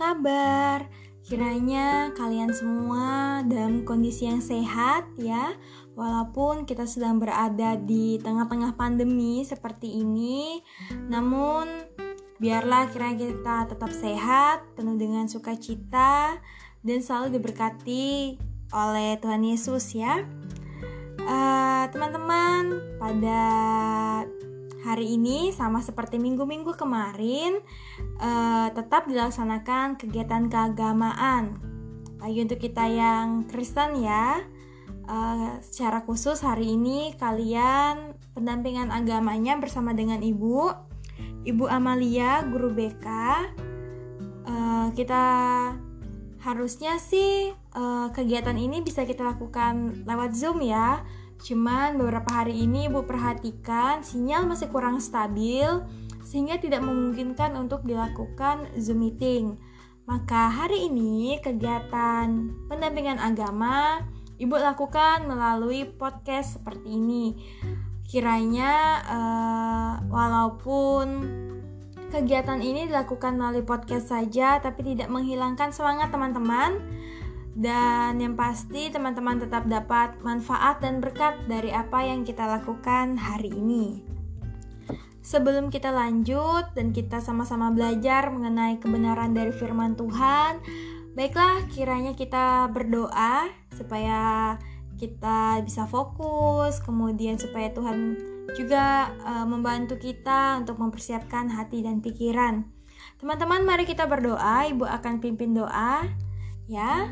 kabar? Kiranya kalian semua dalam kondisi yang sehat ya Walaupun kita sedang berada di tengah-tengah pandemi seperti ini Namun biarlah kiranya kita tetap sehat, penuh dengan sukacita Dan selalu diberkati oleh Tuhan Yesus ya Eh, Teman-teman, pada hari ini sama seperti minggu-minggu kemarin uh, tetap dilaksanakan kegiatan keagamaan. Bagi untuk kita yang Kristen ya, uh, secara khusus hari ini kalian pendampingan agamanya bersama dengan Ibu, Ibu Amalia, guru BK. Uh, kita harusnya sih uh, kegiatan ini bisa kita lakukan lewat Zoom ya Cuman beberapa hari ini Ibu perhatikan sinyal masih kurang stabil sehingga tidak memungkinkan untuk dilakukan Zoom meeting. Maka hari ini kegiatan pendampingan agama Ibu lakukan melalui podcast seperti ini. Kiranya uh, walaupun kegiatan ini dilakukan melalui podcast saja tapi tidak menghilangkan semangat teman-teman dan yang pasti teman-teman tetap dapat manfaat dan berkat dari apa yang kita lakukan hari ini. Sebelum kita lanjut dan kita sama-sama belajar mengenai kebenaran dari firman Tuhan, baiklah kiranya kita berdoa supaya kita bisa fokus, kemudian supaya Tuhan juga uh, membantu kita untuk mempersiapkan hati dan pikiran. Teman-teman, mari kita berdoa. Ibu akan pimpin doa, ya.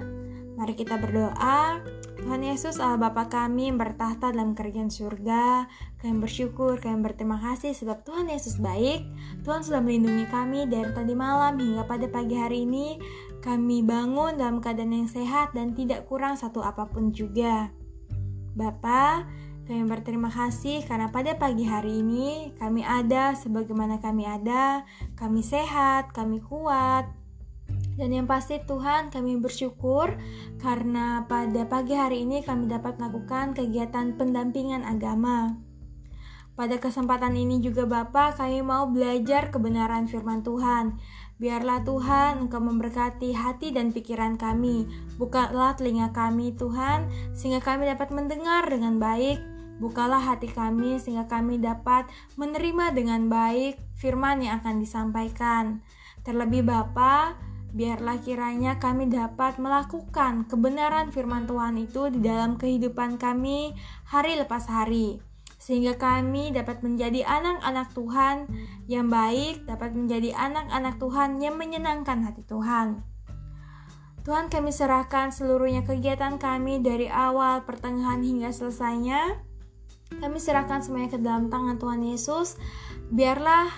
Mari kita berdoa. Tuhan Yesus Allah Bapa kami yang bertahta dalam kerajaan surga. Kami bersyukur, kami berterima kasih sebab Tuhan Yesus baik. Tuhan sudah melindungi kami dari tadi malam hingga pada pagi hari ini. Kami bangun dalam keadaan yang sehat dan tidak kurang satu apa pun juga. Bapa, kami berterima kasih karena pada pagi hari ini kami ada sebagaimana kami ada, kami sehat, kami kuat, dan yang pasti Tuhan kami bersyukur karena pada pagi hari ini kami dapat melakukan kegiatan pendampingan agama. Pada kesempatan ini juga Bapak kami mau belajar kebenaran firman Tuhan. Biarlah Tuhan Engkau memberkati hati dan pikiran kami. Bukalah telinga kami Tuhan sehingga kami dapat mendengar dengan baik. Bukalah hati kami sehingga kami dapat menerima dengan baik firman yang akan disampaikan. Terlebih Bapak, Biarlah kiranya kami dapat melakukan kebenaran firman Tuhan itu di dalam kehidupan kami hari lepas hari. Sehingga kami dapat menjadi anak-anak Tuhan yang baik, dapat menjadi anak-anak Tuhan yang menyenangkan hati Tuhan. Tuhan kami serahkan seluruhnya kegiatan kami dari awal, pertengahan hingga selesainya. Kami serahkan semuanya ke dalam tangan Tuhan Yesus. Biarlah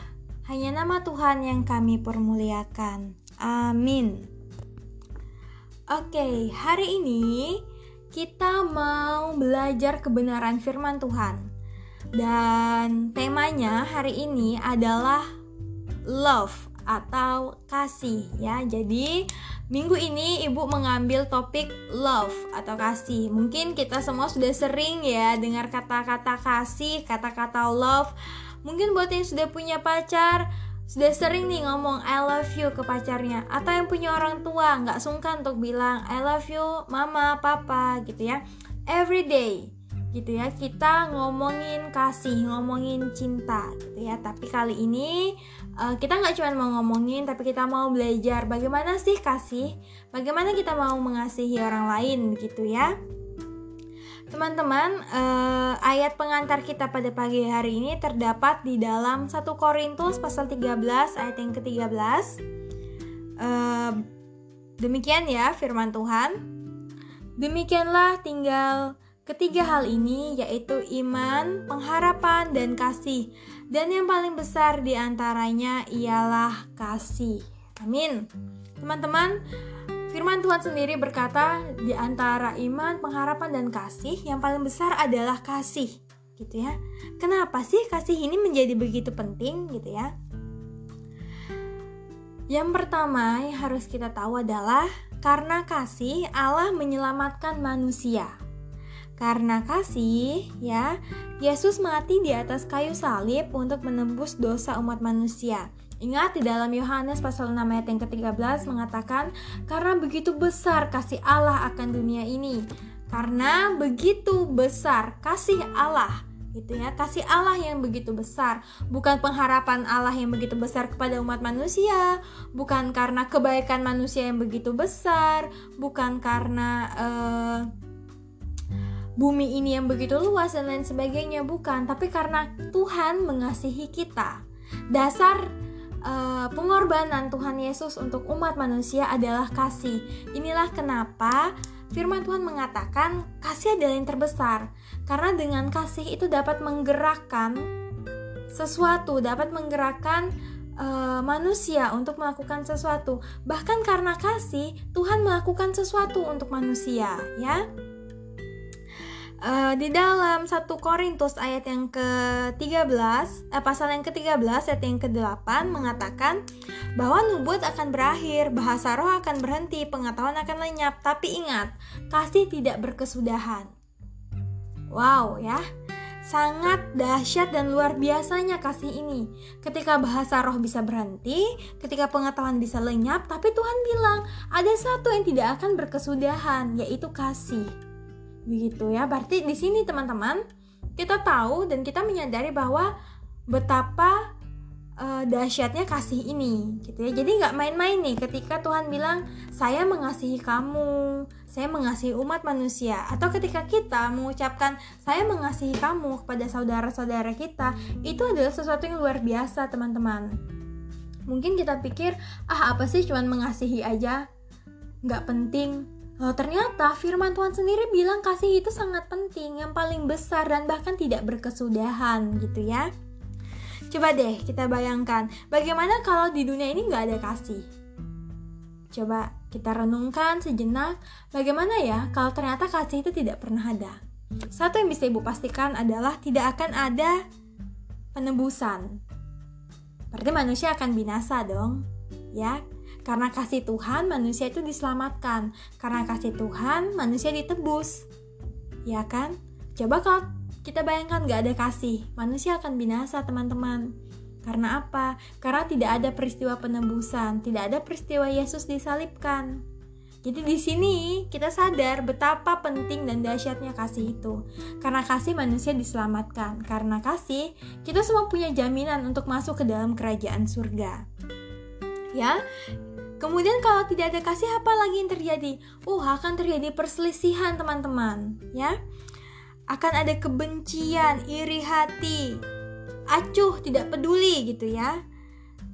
hanya nama Tuhan yang kami permuliakan. Amin. Oke, hari ini kita mau belajar kebenaran firman Tuhan. Dan temanya hari ini adalah love atau kasih ya. Jadi, minggu ini Ibu mengambil topik love atau kasih. Mungkin kita semua sudah sering ya dengar kata-kata kasih, kata-kata love. Mungkin buat yang sudah punya pacar, sudah sering nih ngomong I love you ke pacarnya. Atau yang punya orang tua nggak sungkan untuk bilang I love you mama papa gitu ya. Every day gitu ya. Kita ngomongin kasih ngomongin cinta gitu ya. Tapi kali ini uh, kita nggak cuma mau ngomongin tapi kita mau belajar bagaimana sih kasih bagaimana kita mau mengasihi orang lain gitu ya Teman-teman, eh, ayat pengantar kita pada pagi hari ini terdapat di dalam 1 Korintus pasal 13 ayat yang ke-13. Eh, demikian ya firman Tuhan. Demikianlah tinggal ketiga hal ini yaitu iman, pengharapan, dan kasih. Dan yang paling besar di antaranya ialah kasih. Amin. Teman-teman, Firman Tuhan sendiri berkata, di antara iman, pengharapan, dan kasih, yang paling besar adalah kasih, gitu ya. Kenapa sih kasih ini menjadi begitu penting, gitu ya? Yang pertama yang harus kita tahu adalah karena kasih Allah menyelamatkan manusia. Karena kasih, ya, Yesus mati di atas kayu salib untuk menembus dosa umat manusia. Ingat di dalam Yohanes pasal 6 ayat yang ke-13 mengatakan karena begitu besar kasih Allah akan dunia ini. Karena begitu besar kasih Allah gitu ya kasih Allah yang begitu besar. Bukan pengharapan Allah yang begitu besar kepada umat manusia. Bukan karena kebaikan manusia yang begitu besar. Bukan karena uh, bumi ini yang begitu luas dan lain sebagainya bukan. Tapi karena Tuhan mengasihi kita. Dasar uh, pengorbanan Tuhan Yesus untuk umat manusia adalah kasih inilah kenapa Firman Tuhan mengatakan kasih adalah yang terbesar karena dengan kasih itu dapat menggerakkan sesuatu, dapat menggerakkan uh, manusia untuk melakukan sesuatu. Bahkan karena kasih, Tuhan melakukan sesuatu untuk manusia, ya. Uh, di dalam 1 Korintus ayat yang ke-13, eh, pasal yang ke-13 ayat yang ke-8 mengatakan bahwa nubuat akan berakhir, bahasa roh akan berhenti, pengetahuan akan lenyap, tapi ingat, kasih tidak berkesudahan. Wow ya, sangat dahsyat dan luar biasanya kasih ini. Ketika bahasa roh bisa berhenti, ketika pengetahuan bisa lenyap, tapi Tuhan bilang ada satu yang tidak akan berkesudahan, yaitu kasih. Begitu ya. Berarti di sini teman-teman, kita tahu dan kita menyadari bahwa betapa uh, dahsyatnya kasih ini gitu ya. Jadi nggak main-main nih ketika Tuhan bilang saya mengasihi kamu saya mengasihi umat manusia. Atau ketika kita mengucapkan saya mengasihi kamu kepada saudara-saudara kita itu adalah sesuatu yang luar biasa teman-teman. Mungkin kita pikir ah apa sih cuman mengasihi aja? Nggak penting Loh, ternyata firman Tuhan sendiri bilang kasih itu sangat penting, yang paling besar dan bahkan tidak berkesudahan gitu ya. Coba deh kita bayangkan, bagaimana kalau di dunia ini nggak ada kasih? Coba kita renungkan sejenak, bagaimana ya kalau ternyata kasih itu tidak pernah ada? Satu yang bisa ibu pastikan adalah tidak akan ada penebusan. Berarti manusia akan binasa dong, ya? Karena kasih Tuhan, manusia itu diselamatkan. Karena kasih Tuhan, manusia ditebus. Ya kan? Coba kalau kita bayangkan gak ada kasih, manusia akan binasa teman-teman. Karena apa? Karena tidak ada peristiwa penebusan, tidak ada peristiwa Yesus disalibkan. Jadi di sini kita sadar betapa penting dan dahsyatnya kasih itu. Karena kasih manusia diselamatkan. Karena kasih, kita semua punya jaminan untuk masuk ke dalam kerajaan surga. Ya, Kemudian kalau tidak ada kasih apa lagi yang terjadi? Oh, akan terjadi perselisihan teman-teman, ya. Akan ada kebencian, iri hati, acuh, tidak peduli gitu ya.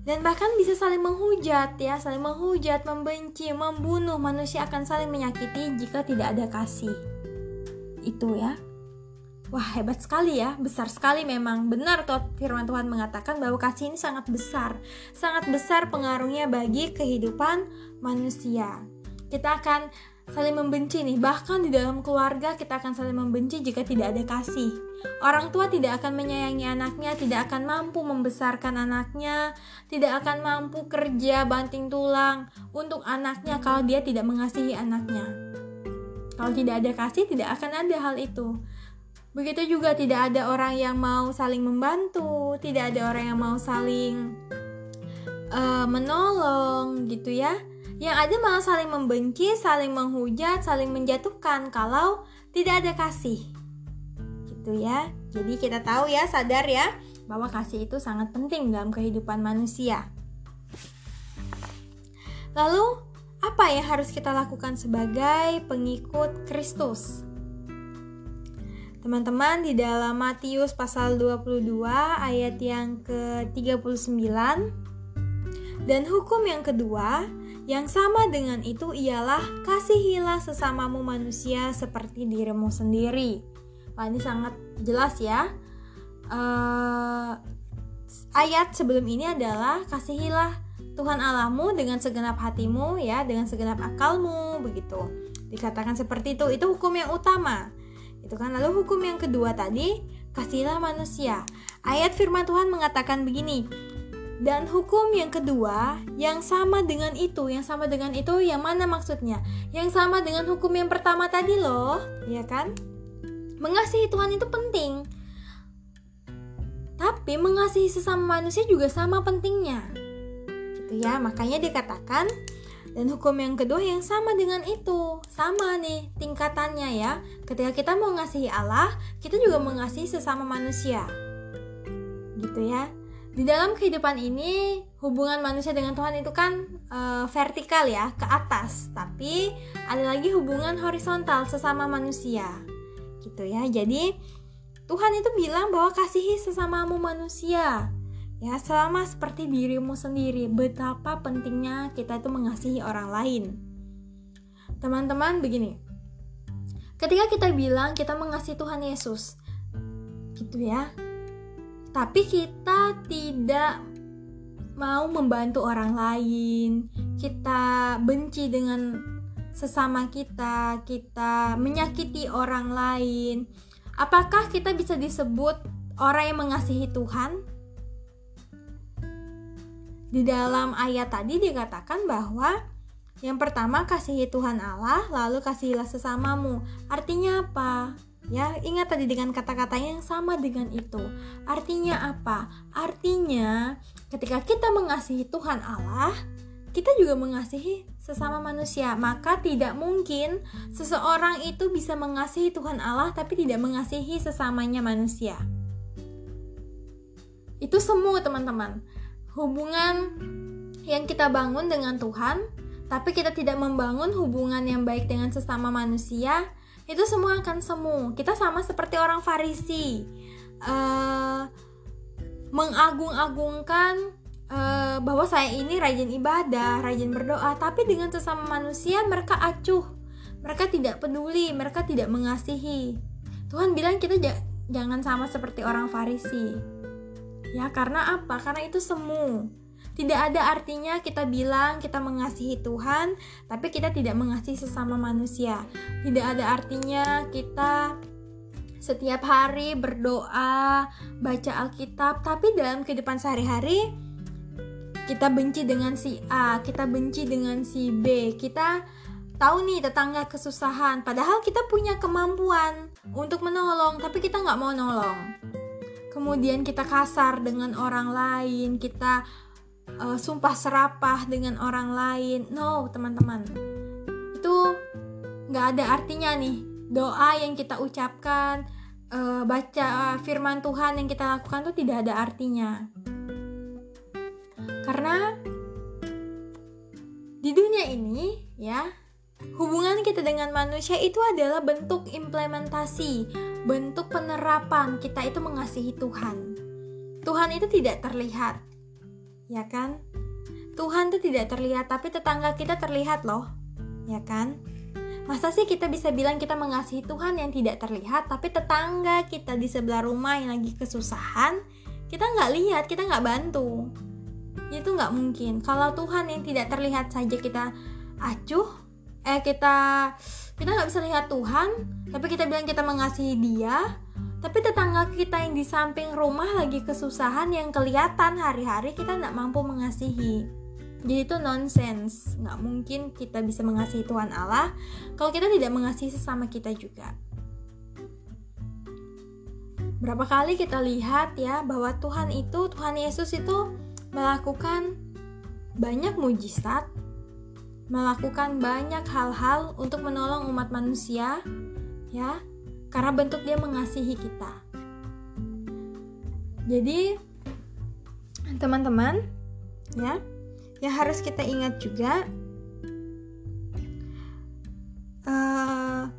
Dan bahkan bisa saling menghujat ya, saling menghujat, membenci, membunuh, manusia akan saling menyakiti jika tidak ada kasih. Itu ya. Wah hebat sekali ya, besar sekali memang. Benar tuh firman Tuhan mengatakan bahwa kasih ini sangat besar. Sangat besar pengaruhnya bagi kehidupan manusia. Kita akan saling membenci nih. Bahkan di dalam keluarga kita akan saling membenci jika tidak ada kasih. Orang tua tidak akan menyayangi anaknya Tidak akan mampu membesarkan anaknya Tidak akan mampu kerja banting tulang Untuk anaknya kalau dia tidak mengasihi anaknya. Kalau tidak ada kasih tidak akan ada hal itu Begitu juga tidak ada orang yang mau saling membantu, tidak ada orang yang mau saling uh, menolong gitu ya. Yang ada malah saling membenci, saling menghujat, saling menjatuhkan kalau tidak ada kasih. Gitu ya. Jadi kita tahu ya, sadar ya bahwa kasih itu sangat penting dalam kehidupan manusia. Lalu, apa yang harus kita lakukan sebagai pengikut Kristus? Teman-teman di dalam Matius pasal 22 ayat yang ke-39 dan hukum yang kedua yang sama dengan itu ialah kasihilah sesamamu manusia seperti dirimu sendiri. Wah ini sangat jelas ya. Uh, ayat sebelum ini adalah kasihilah Tuhan Allahmu dengan segenap hatimu ya, dengan segenap akalmu begitu. Dikatakan seperti itu, itu hukum yang utama. Itu kan lalu hukum yang kedua tadi, kasihlah manusia. Ayat firman Tuhan mengatakan begini, dan hukum yang kedua yang sama dengan itu, yang sama dengan itu yang mana maksudnya? Yang sama dengan hukum yang pertama tadi loh, ya kan? Mengasihi Tuhan itu penting. Tapi mengasihi sesama manusia juga sama pentingnya. gitu ya makanya dikatakan dan hukum yang kedua yang sama dengan itu. Sama nih tingkatannya ya. Ketika kita mau ngasihi Allah kita juga mengasihi sesama manusia. Gitu ya. Di dalam kehidupan ini hubungan manusia dengan Tuhan itu kan e, vertikal ya ke atas. Tapi ada lagi hubungan horizontal sesama manusia. Gitu ya. Jadi Tuhan itu bilang bahwa kasihi sesamamu manusia ya sama seperti dirimu sendiri betapa pentingnya kita itu mengasihi orang lain teman-teman begini ketika kita bilang kita mengasihi Tuhan Yesus gitu ya tapi kita tidak mau membantu orang lain, kita benci dengan sesama kita, kita menyakiti orang lain. Apakah kita bisa disebut orang yang mengasihi Tuhan? Di dalam ayat tadi dikatakan bahwa yang pertama kasihi Tuhan Allah, lalu kasihilah sesamamu. Artinya apa? Ya, ingat tadi dengan kata-kata yang sama dengan itu. Artinya apa? Artinya, ketika kita mengasihi Tuhan Allah, kita juga mengasihi sesama manusia. Maka tidak mungkin seseorang itu bisa mengasihi Tuhan Allah tapi tidak mengasihi sesamanya manusia. Itu semua teman-teman. Hubungan yang kita bangun dengan Tuhan, tapi kita tidak membangun hubungan yang baik dengan sesama manusia, itu semua akan semu. Kita sama seperti orang Farisi uh, mengagung-agungkan uh, bahwa saya ini rajin ibadah rajin berdoa tapi dengan sesama manusia mereka acuh. Mereka tidak peduli mereka tidak mengasihi. Tuhan bilang kita jangan sama seperti orang Farisi ya karena apa karena itu semu tidak ada artinya kita bilang kita mengasihi Tuhan, tapi kita tidak mengasihi sesama manusia. Tidak ada artinya kita setiap hari berdoa, baca Alkitab, tapi dalam kehidupan sehari-hari kita benci dengan si A, kita benci dengan si B, kita tahu nih tetangga kesusahan, padahal kita punya kemampuan untuk menolong, tapi kita nggak mau nolong. Kemudian kita kasar dengan orang lain, kita uh, sumpah serapah dengan orang lain. No, teman-teman. Itu nggak ada artinya nih. Doa yang kita ucapkan, uh, baca firman Tuhan yang kita lakukan tuh tidak ada artinya. Karena di dunia ini ya, hubungan kita dengan manusia itu adalah bentuk implementasi, bentuk penerapan kita itu mengasihi Tuhan. Tuhan itu tidak terlihat, ya kan? Tuhan tuh tidak terlihat, tapi tetangga kita terlihat loh, ya kan? Masa sih kita bisa bilang kita mengasihi Tuhan yang tidak terlihat, tapi tetangga kita di sebelah rumah yang lagi kesusahan, kita nggak lihat, kita nggak bantu. Itu nggak mungkin. Kalau Tuhan yang tidak terlihat saja kita acuh, eh kita kita nggak bisa lihat Tuhan, tapi kita bilang kita mengasihi Dia, tapi tetangga kita yang di samping rumah lagi kesusahan yang kelihatan hari-hari kita nggak mampu mengasihi. Jadi itu nonsense, nggak mungkin kita bisa mengasihi Tuhan Allah kalau kita tidak mengasihi sesama kita juga. Berapa kali kita lihat ya bahwa Tuhan itu, Tuhan Yesus itu melakukan banyak mujizat, melakukan banyak hal-hal untuk menolong umat manusia, ya, karena bentuk dia mengasihi kita. Jadi teman-teman ya, yang harus kita ingat juga uh,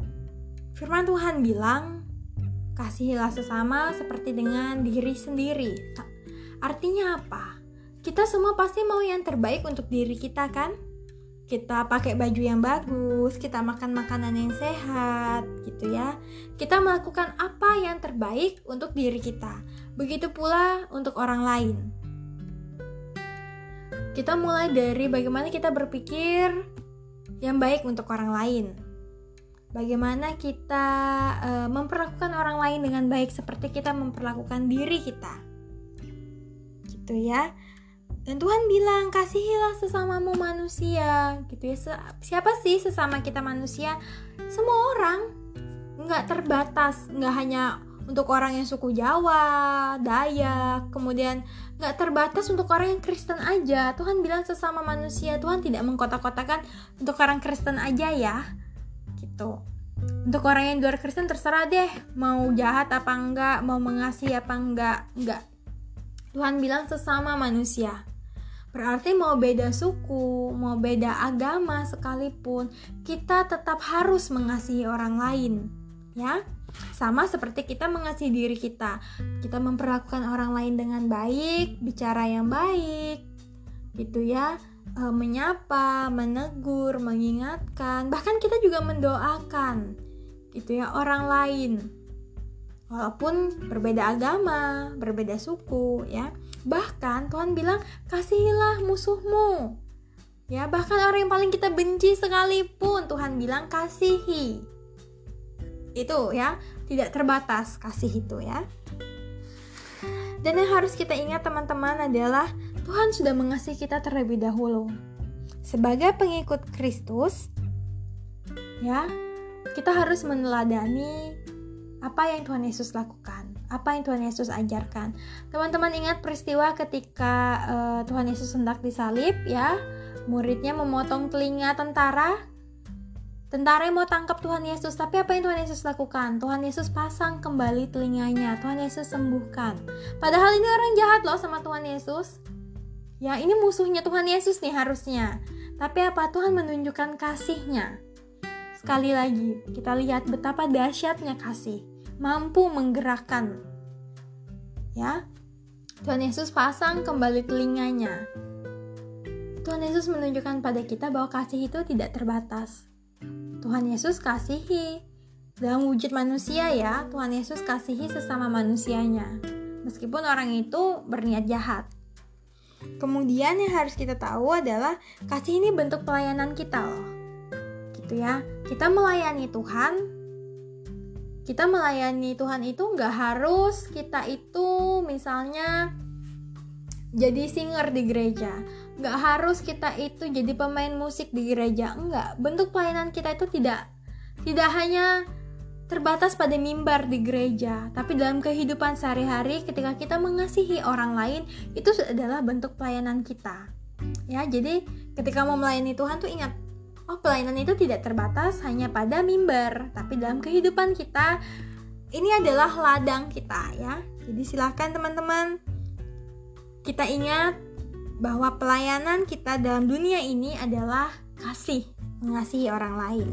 firman Tuhan bilang kasihilah sesama seperti dengan diri sendiri. Artinya apa? Kita semua pasti mau yang terbaik untuk diri kita kan? Kita pakai baju yang bagus, kita makan makanan yang sehat, gitu ya. Kita melakukan apa yang terbaik untuk diri kita. Begitu pula untuk orang lain. Kita mulai dari bagaimana kita berpikir yang baik untuk orang lain. Bagaimana kita e, memperlakukan orang lain dengan baik seperti kita memperlakukan diri kita. Gitu ya. Dan Tuhan bilang, kasihilah sesamamu manusia, gitu ya. Siapa sih sesama kita manusia? Semua orang, nggak terbatas, nggak hanya untuk orang yang suku Jawa, Dayak, kemudian nggak terbatas untuk orang yang Kristen aja. Tuhan bilang sesama manusia, Tuhan tidak mengkotak-kotakan untuk orang Kristen aja ya, gitu. Untuk orang yang luar Kristen terserah deh, mau jahat apa enggak, mau mengasihi apa enggak, enggak. Tuhan bilang sesama manusia. Berarti mau beda suku, mau beda agama sekalipun, kita tetap harus mengasihi orang lain, ya. Sama seperti kita mengasihi diri kita. Kita memperlakukan orang lain dengan baik, bicara yang baik, gitu ya. E, menyapa, menegur, mengingatkan, bahkan kita juga mendoakan, gitu ya, orang lain. Walaupun berbeda agama, berbeda suku, ya. Bahkan Tuhan bilang, "Kasihilah musuhmu." Ya, bahkan orang yang paling kita benci sekalipun Tuhan bilang kasihi. Itu ya tidak terbatas kasih itu ya. Dan yang harus kita ingat teman-teman adalah Tuhan sudah mengasihi kita terlebih dahulu. Sebagai pengikut Kristus ya kita harus meneladani apa yang Tuhan Yesus lakukan apa yang Tuhan Yesus ajarkan. Teman-teman ingat peristiwa ketika uh, Tuhan Yesus hendak disalib ya, muridnya memotong telinga tentara Tentara yang mau tangkap Tuhan Yesus, tapi apa yang Tuhan Yesus lakukan? Tuhan Yesus pasang kembali telinganya, Tuhan Yesus sembuhkan. Padahal ini orang jahat loh sama Tuhan Yesus. Ya, ini musuhnya Tuhan Yesus nih harusnya. Tapi apa? Tuhan menunjukkan kasihnya. Sekali lagi, kita lihat betapa dahsyatnya kasih. Mampu menggerakkan. Ya, Tuhan Yesus pasang kembali telinganya. Tuhan Yesus menunjukkan pada kita bahwa kasih itu tidak terbatas Tuhan Yesus kasihi. Dalam wujud manusia ya, Tuhan Yesus kasihi sesama manusianya. Meskipun orang itu berniat jahat. Kemudian yang harus kita tahu adalah kasih ini bentuk pelayanan kita loh. Gitu ya. Kita melayani Tuhan. Kita melayani Tuhan itu nggak harus kita itu misalnya jadi singer di gereja. Nggak harus kita itu jadi pemain musik di gereja. Enggak bentuk pelayanan kita itu tidak tidak hanya terbatas pada mimbar di gereja tapi dalam kehidupan sehari-hari ketika kita mengasihi orang lain itu adalah bentuk pelayanan kita. Ya jadi ketika mau melayani Tuhan tuh ingat oh pelayanan itu tidak terbatas hanya pada mimbar tapi dalam kehidupan kita ini adalah ladang kita ya jadi silahkan teman-teman kita ingat bahwa pelayanan kita dalam dunia ini adalah kasih, mengasihi orang lain.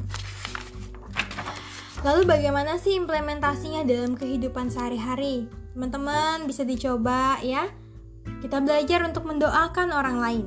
Lalu bagaimana sih implementasinya dalam kehidupan sehari-hari? Teman-teman bisa dicoba ya. Kita belajar untuk mendoakan orang lain.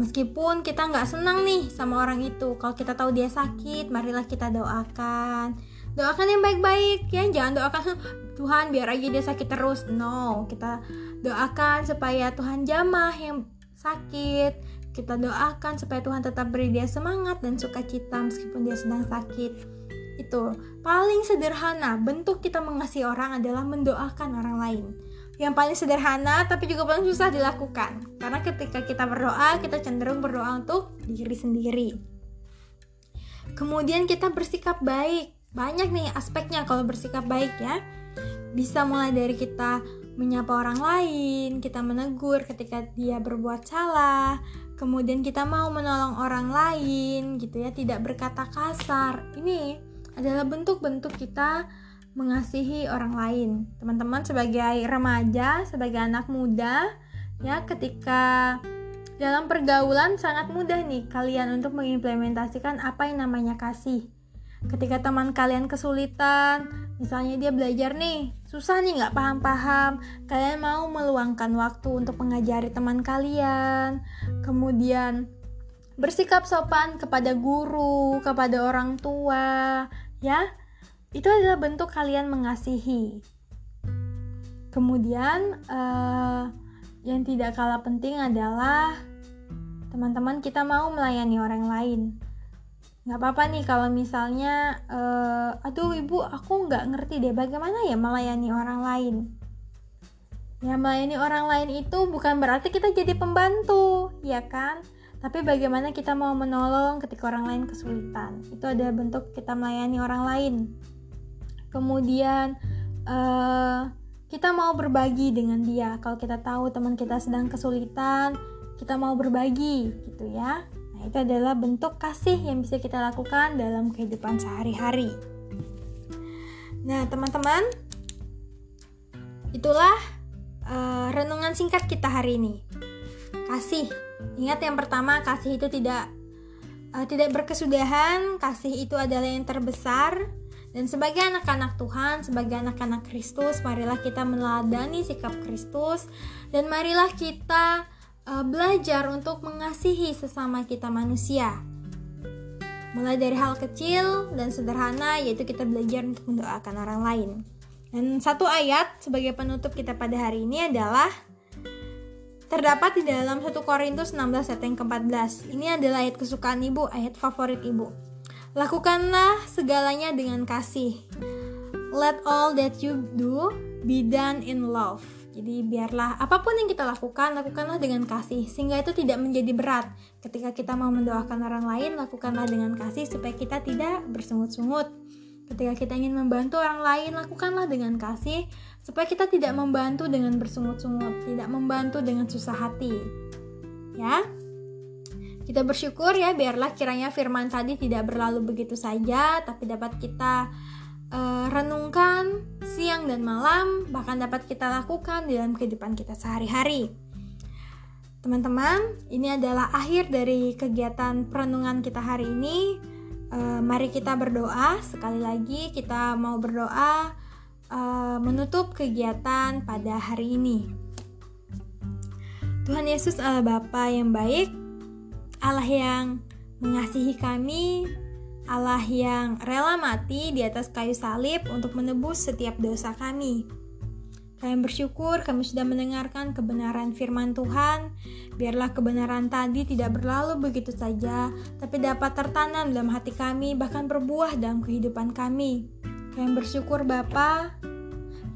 Meskipun kita nggak senang nih sama orang itu, kalau kita tahu dia sakit, marilah kita doakan. Doakan yang baik-baik ya, jangan doakan Tuhan biar aja dia sakit terus. No, kita doakan supaya Tuhan jamah yang sakit. Kita doakan supaya Tuhan tetap beri dia semangat dan sukacita meskipun dia sedang sakit. Itu paling sederhana bentuk kita mengasihi orang adalah mendoakan orang lain yang paling sederhana tapi juga paling susah dilakukan. Karena ketika kita berdoa kita cenderung berdoa untuk diri sendiri. Kemudian kita bersikap baik. Banyak nih aspeknya kalau bersikap baik ya. Bisa mulai dari kita menyapa orang lain, kita menegur ketika dia berbuat salah, kemudian kita mau menolong orang lain gitu ya, tidak berkata kasar. Ini adalah bentuk-bentuk kita mengasihi orang lain. Teman-teman sebagai remaja, sebagai anak muda ya ketika dalam pergaulan sangat mudah nih kalian untuk mengimplementasikan apa yang namanya kasih. Ketika teman kalian kesulitan, misalnya dia belajar nih susah nih nggak paham-paham kalian mau meluangkan waktu untuk mengajari teman kalian kemudian bersikap sopan kepada guru kepada orang tua ya itu adalah bentuk kalian mengasihi. Kemudian uh, yang tidak kalah penting adalah teman-teman kita mau melayani orang lain. Nggak apa-apa nih kalau misalnya uh, aduh ibu aku nggak ngerti deh bagaimana ya melayani orang lain. Ya melayani orang lain itu bukan berarti kita jadi pembantu ya kan? Tapi bagaimana kita mau menolong ketika orang lain kesulitan. Itu adalah bentuk kita melayani orang lain kemudian uh, kita mau berbagi dengan dia. Kalau kita tahu teman kita sedang kesulitan, kita mau berbagi gitu ya. Nah, itu adalah bentuk kasih yang bisa kita lakukan dalam kehidupan sehari-hari. Nah, teman-teman, itulah uh, renungan singkat kita hari ini. Kasih. Ingat yang pertama, kasih itu tidak uh, tidak berkesudahan, kasih itu adalah yang terbesar. Dan sebagai anak-anak Tuhan, sebagai anak-anak Kristus, marilah kita meneladani sikap Kristus dan marilah kita uh, belajar untuk mengasihi sesama kita manusia. Mulai dari hal kecil dan sederhana, yaitu kita belajar untuk mendoakan orang lain. Dan satu ayat sebagai penutup kita pada hari ini adalah terdapat di dalam 1 Korintus 16 ayat yang ke-14. Ini adalah ayat kesukaan ibu, ayat favorit ibu. Lakukanlah segalanya dengan kasih. Let all that you do be done in love. Jadi biarlah apa pun yang kita lakukan, lakukanlah dengan kasih sehingga itu tidak menjadi berat. Ketika kita mau mendoakan orang lain, lakukanlah dengan kasih supaya kita tidak bersungut-sungut. Ketika kita ingin membantu orang lain, lakukanlah dengan kasih supaya kita tidak membantu dengan bersungut-sungut, tidak membantu dengan susah hati. Ya. Kita bersyukur ya biarlah kiranya firman tadi tidak berlalu begitu saja tapi dapat kita uh, renungkan siang dan malam, bahkan dapat kita lakukan dalam kehidupan kita sehari-hari. Teman-teman, ini adalah akhir dari kegiatan perenungan kita hari ini. Uh, mari kita berdoa. Sekali lagi, kita mau berdoa uh, menutup kegiatan pada hari ini. Tuhan Yesus Allah Bapa yang baik, Allah yang mengasihi kami, Allah yang rela mati di atas kayu salib untuk menebus setiap dosa kami. Kami bersyukur kami sudah mendengarkan kebenaran firman Tuhan. Biarlah kebenaran tadi tidak berlalu begitu saja, tapi dapat tertanam dalam hati kami, bahkan berbuah dalam kehidupan kami. Kami bersyukur Bapa,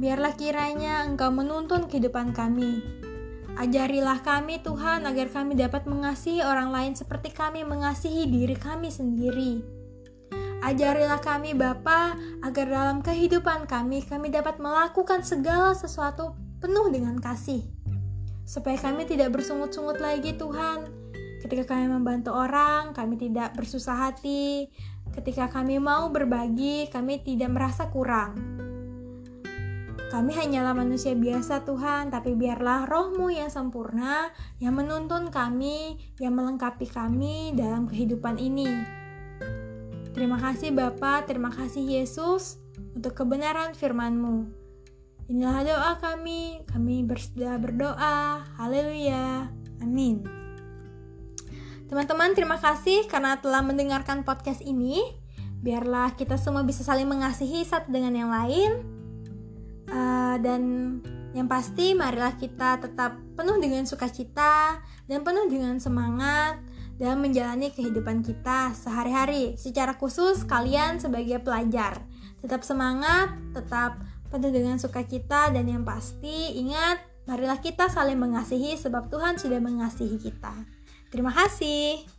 biarlah kiranya Engkau menuntun kehidupan kami. Ajarilah kami Tuhan agar kami dapat mengasihi orang lain seperti kami mengasihi diri kami sendiri. Ajarilah kami Bapa agar dalam kehidupan kami kami dapat melakukan segala sesuatu penuh dengan kasih. Supaya kami tidak bersungut-sungut lagi Tuhan. Ketika kami membantu orang, kami tidak bersusah hati. Ketika kami mau berbagi, kami tidak merasa kurang. Kami hanyalah manusia biasa Tuhan, tapi biarlah rohmu yang sempurna yang menuntun kami, yang melengkapi kami dalam kehidupan ini. Terima kasih Bapa, terima kasih Yesus untuk kebenaran firman-Mu. Inilah doa kami, kami bersedia berdoa. Haleluya. Amin. Teman-teman, terima kasih karena telah mendengarkan podcast ini. Biarlah kita semua bisa saling mengasihi satu dengan yang lain. Dan yang pasti, marilah kita tetap penuh dengan sukacita dan penuh dengan semangat dalam menjalani kehidupan kita sehari-hari. Secara khusus kalian sebagai pelajar, tetap semangat, tetap penuh dengan sukacita dan yang pasti ingat, marilah kita saling mengasihi sebab Tuhan sudah mengasihi kita. Terima kasih.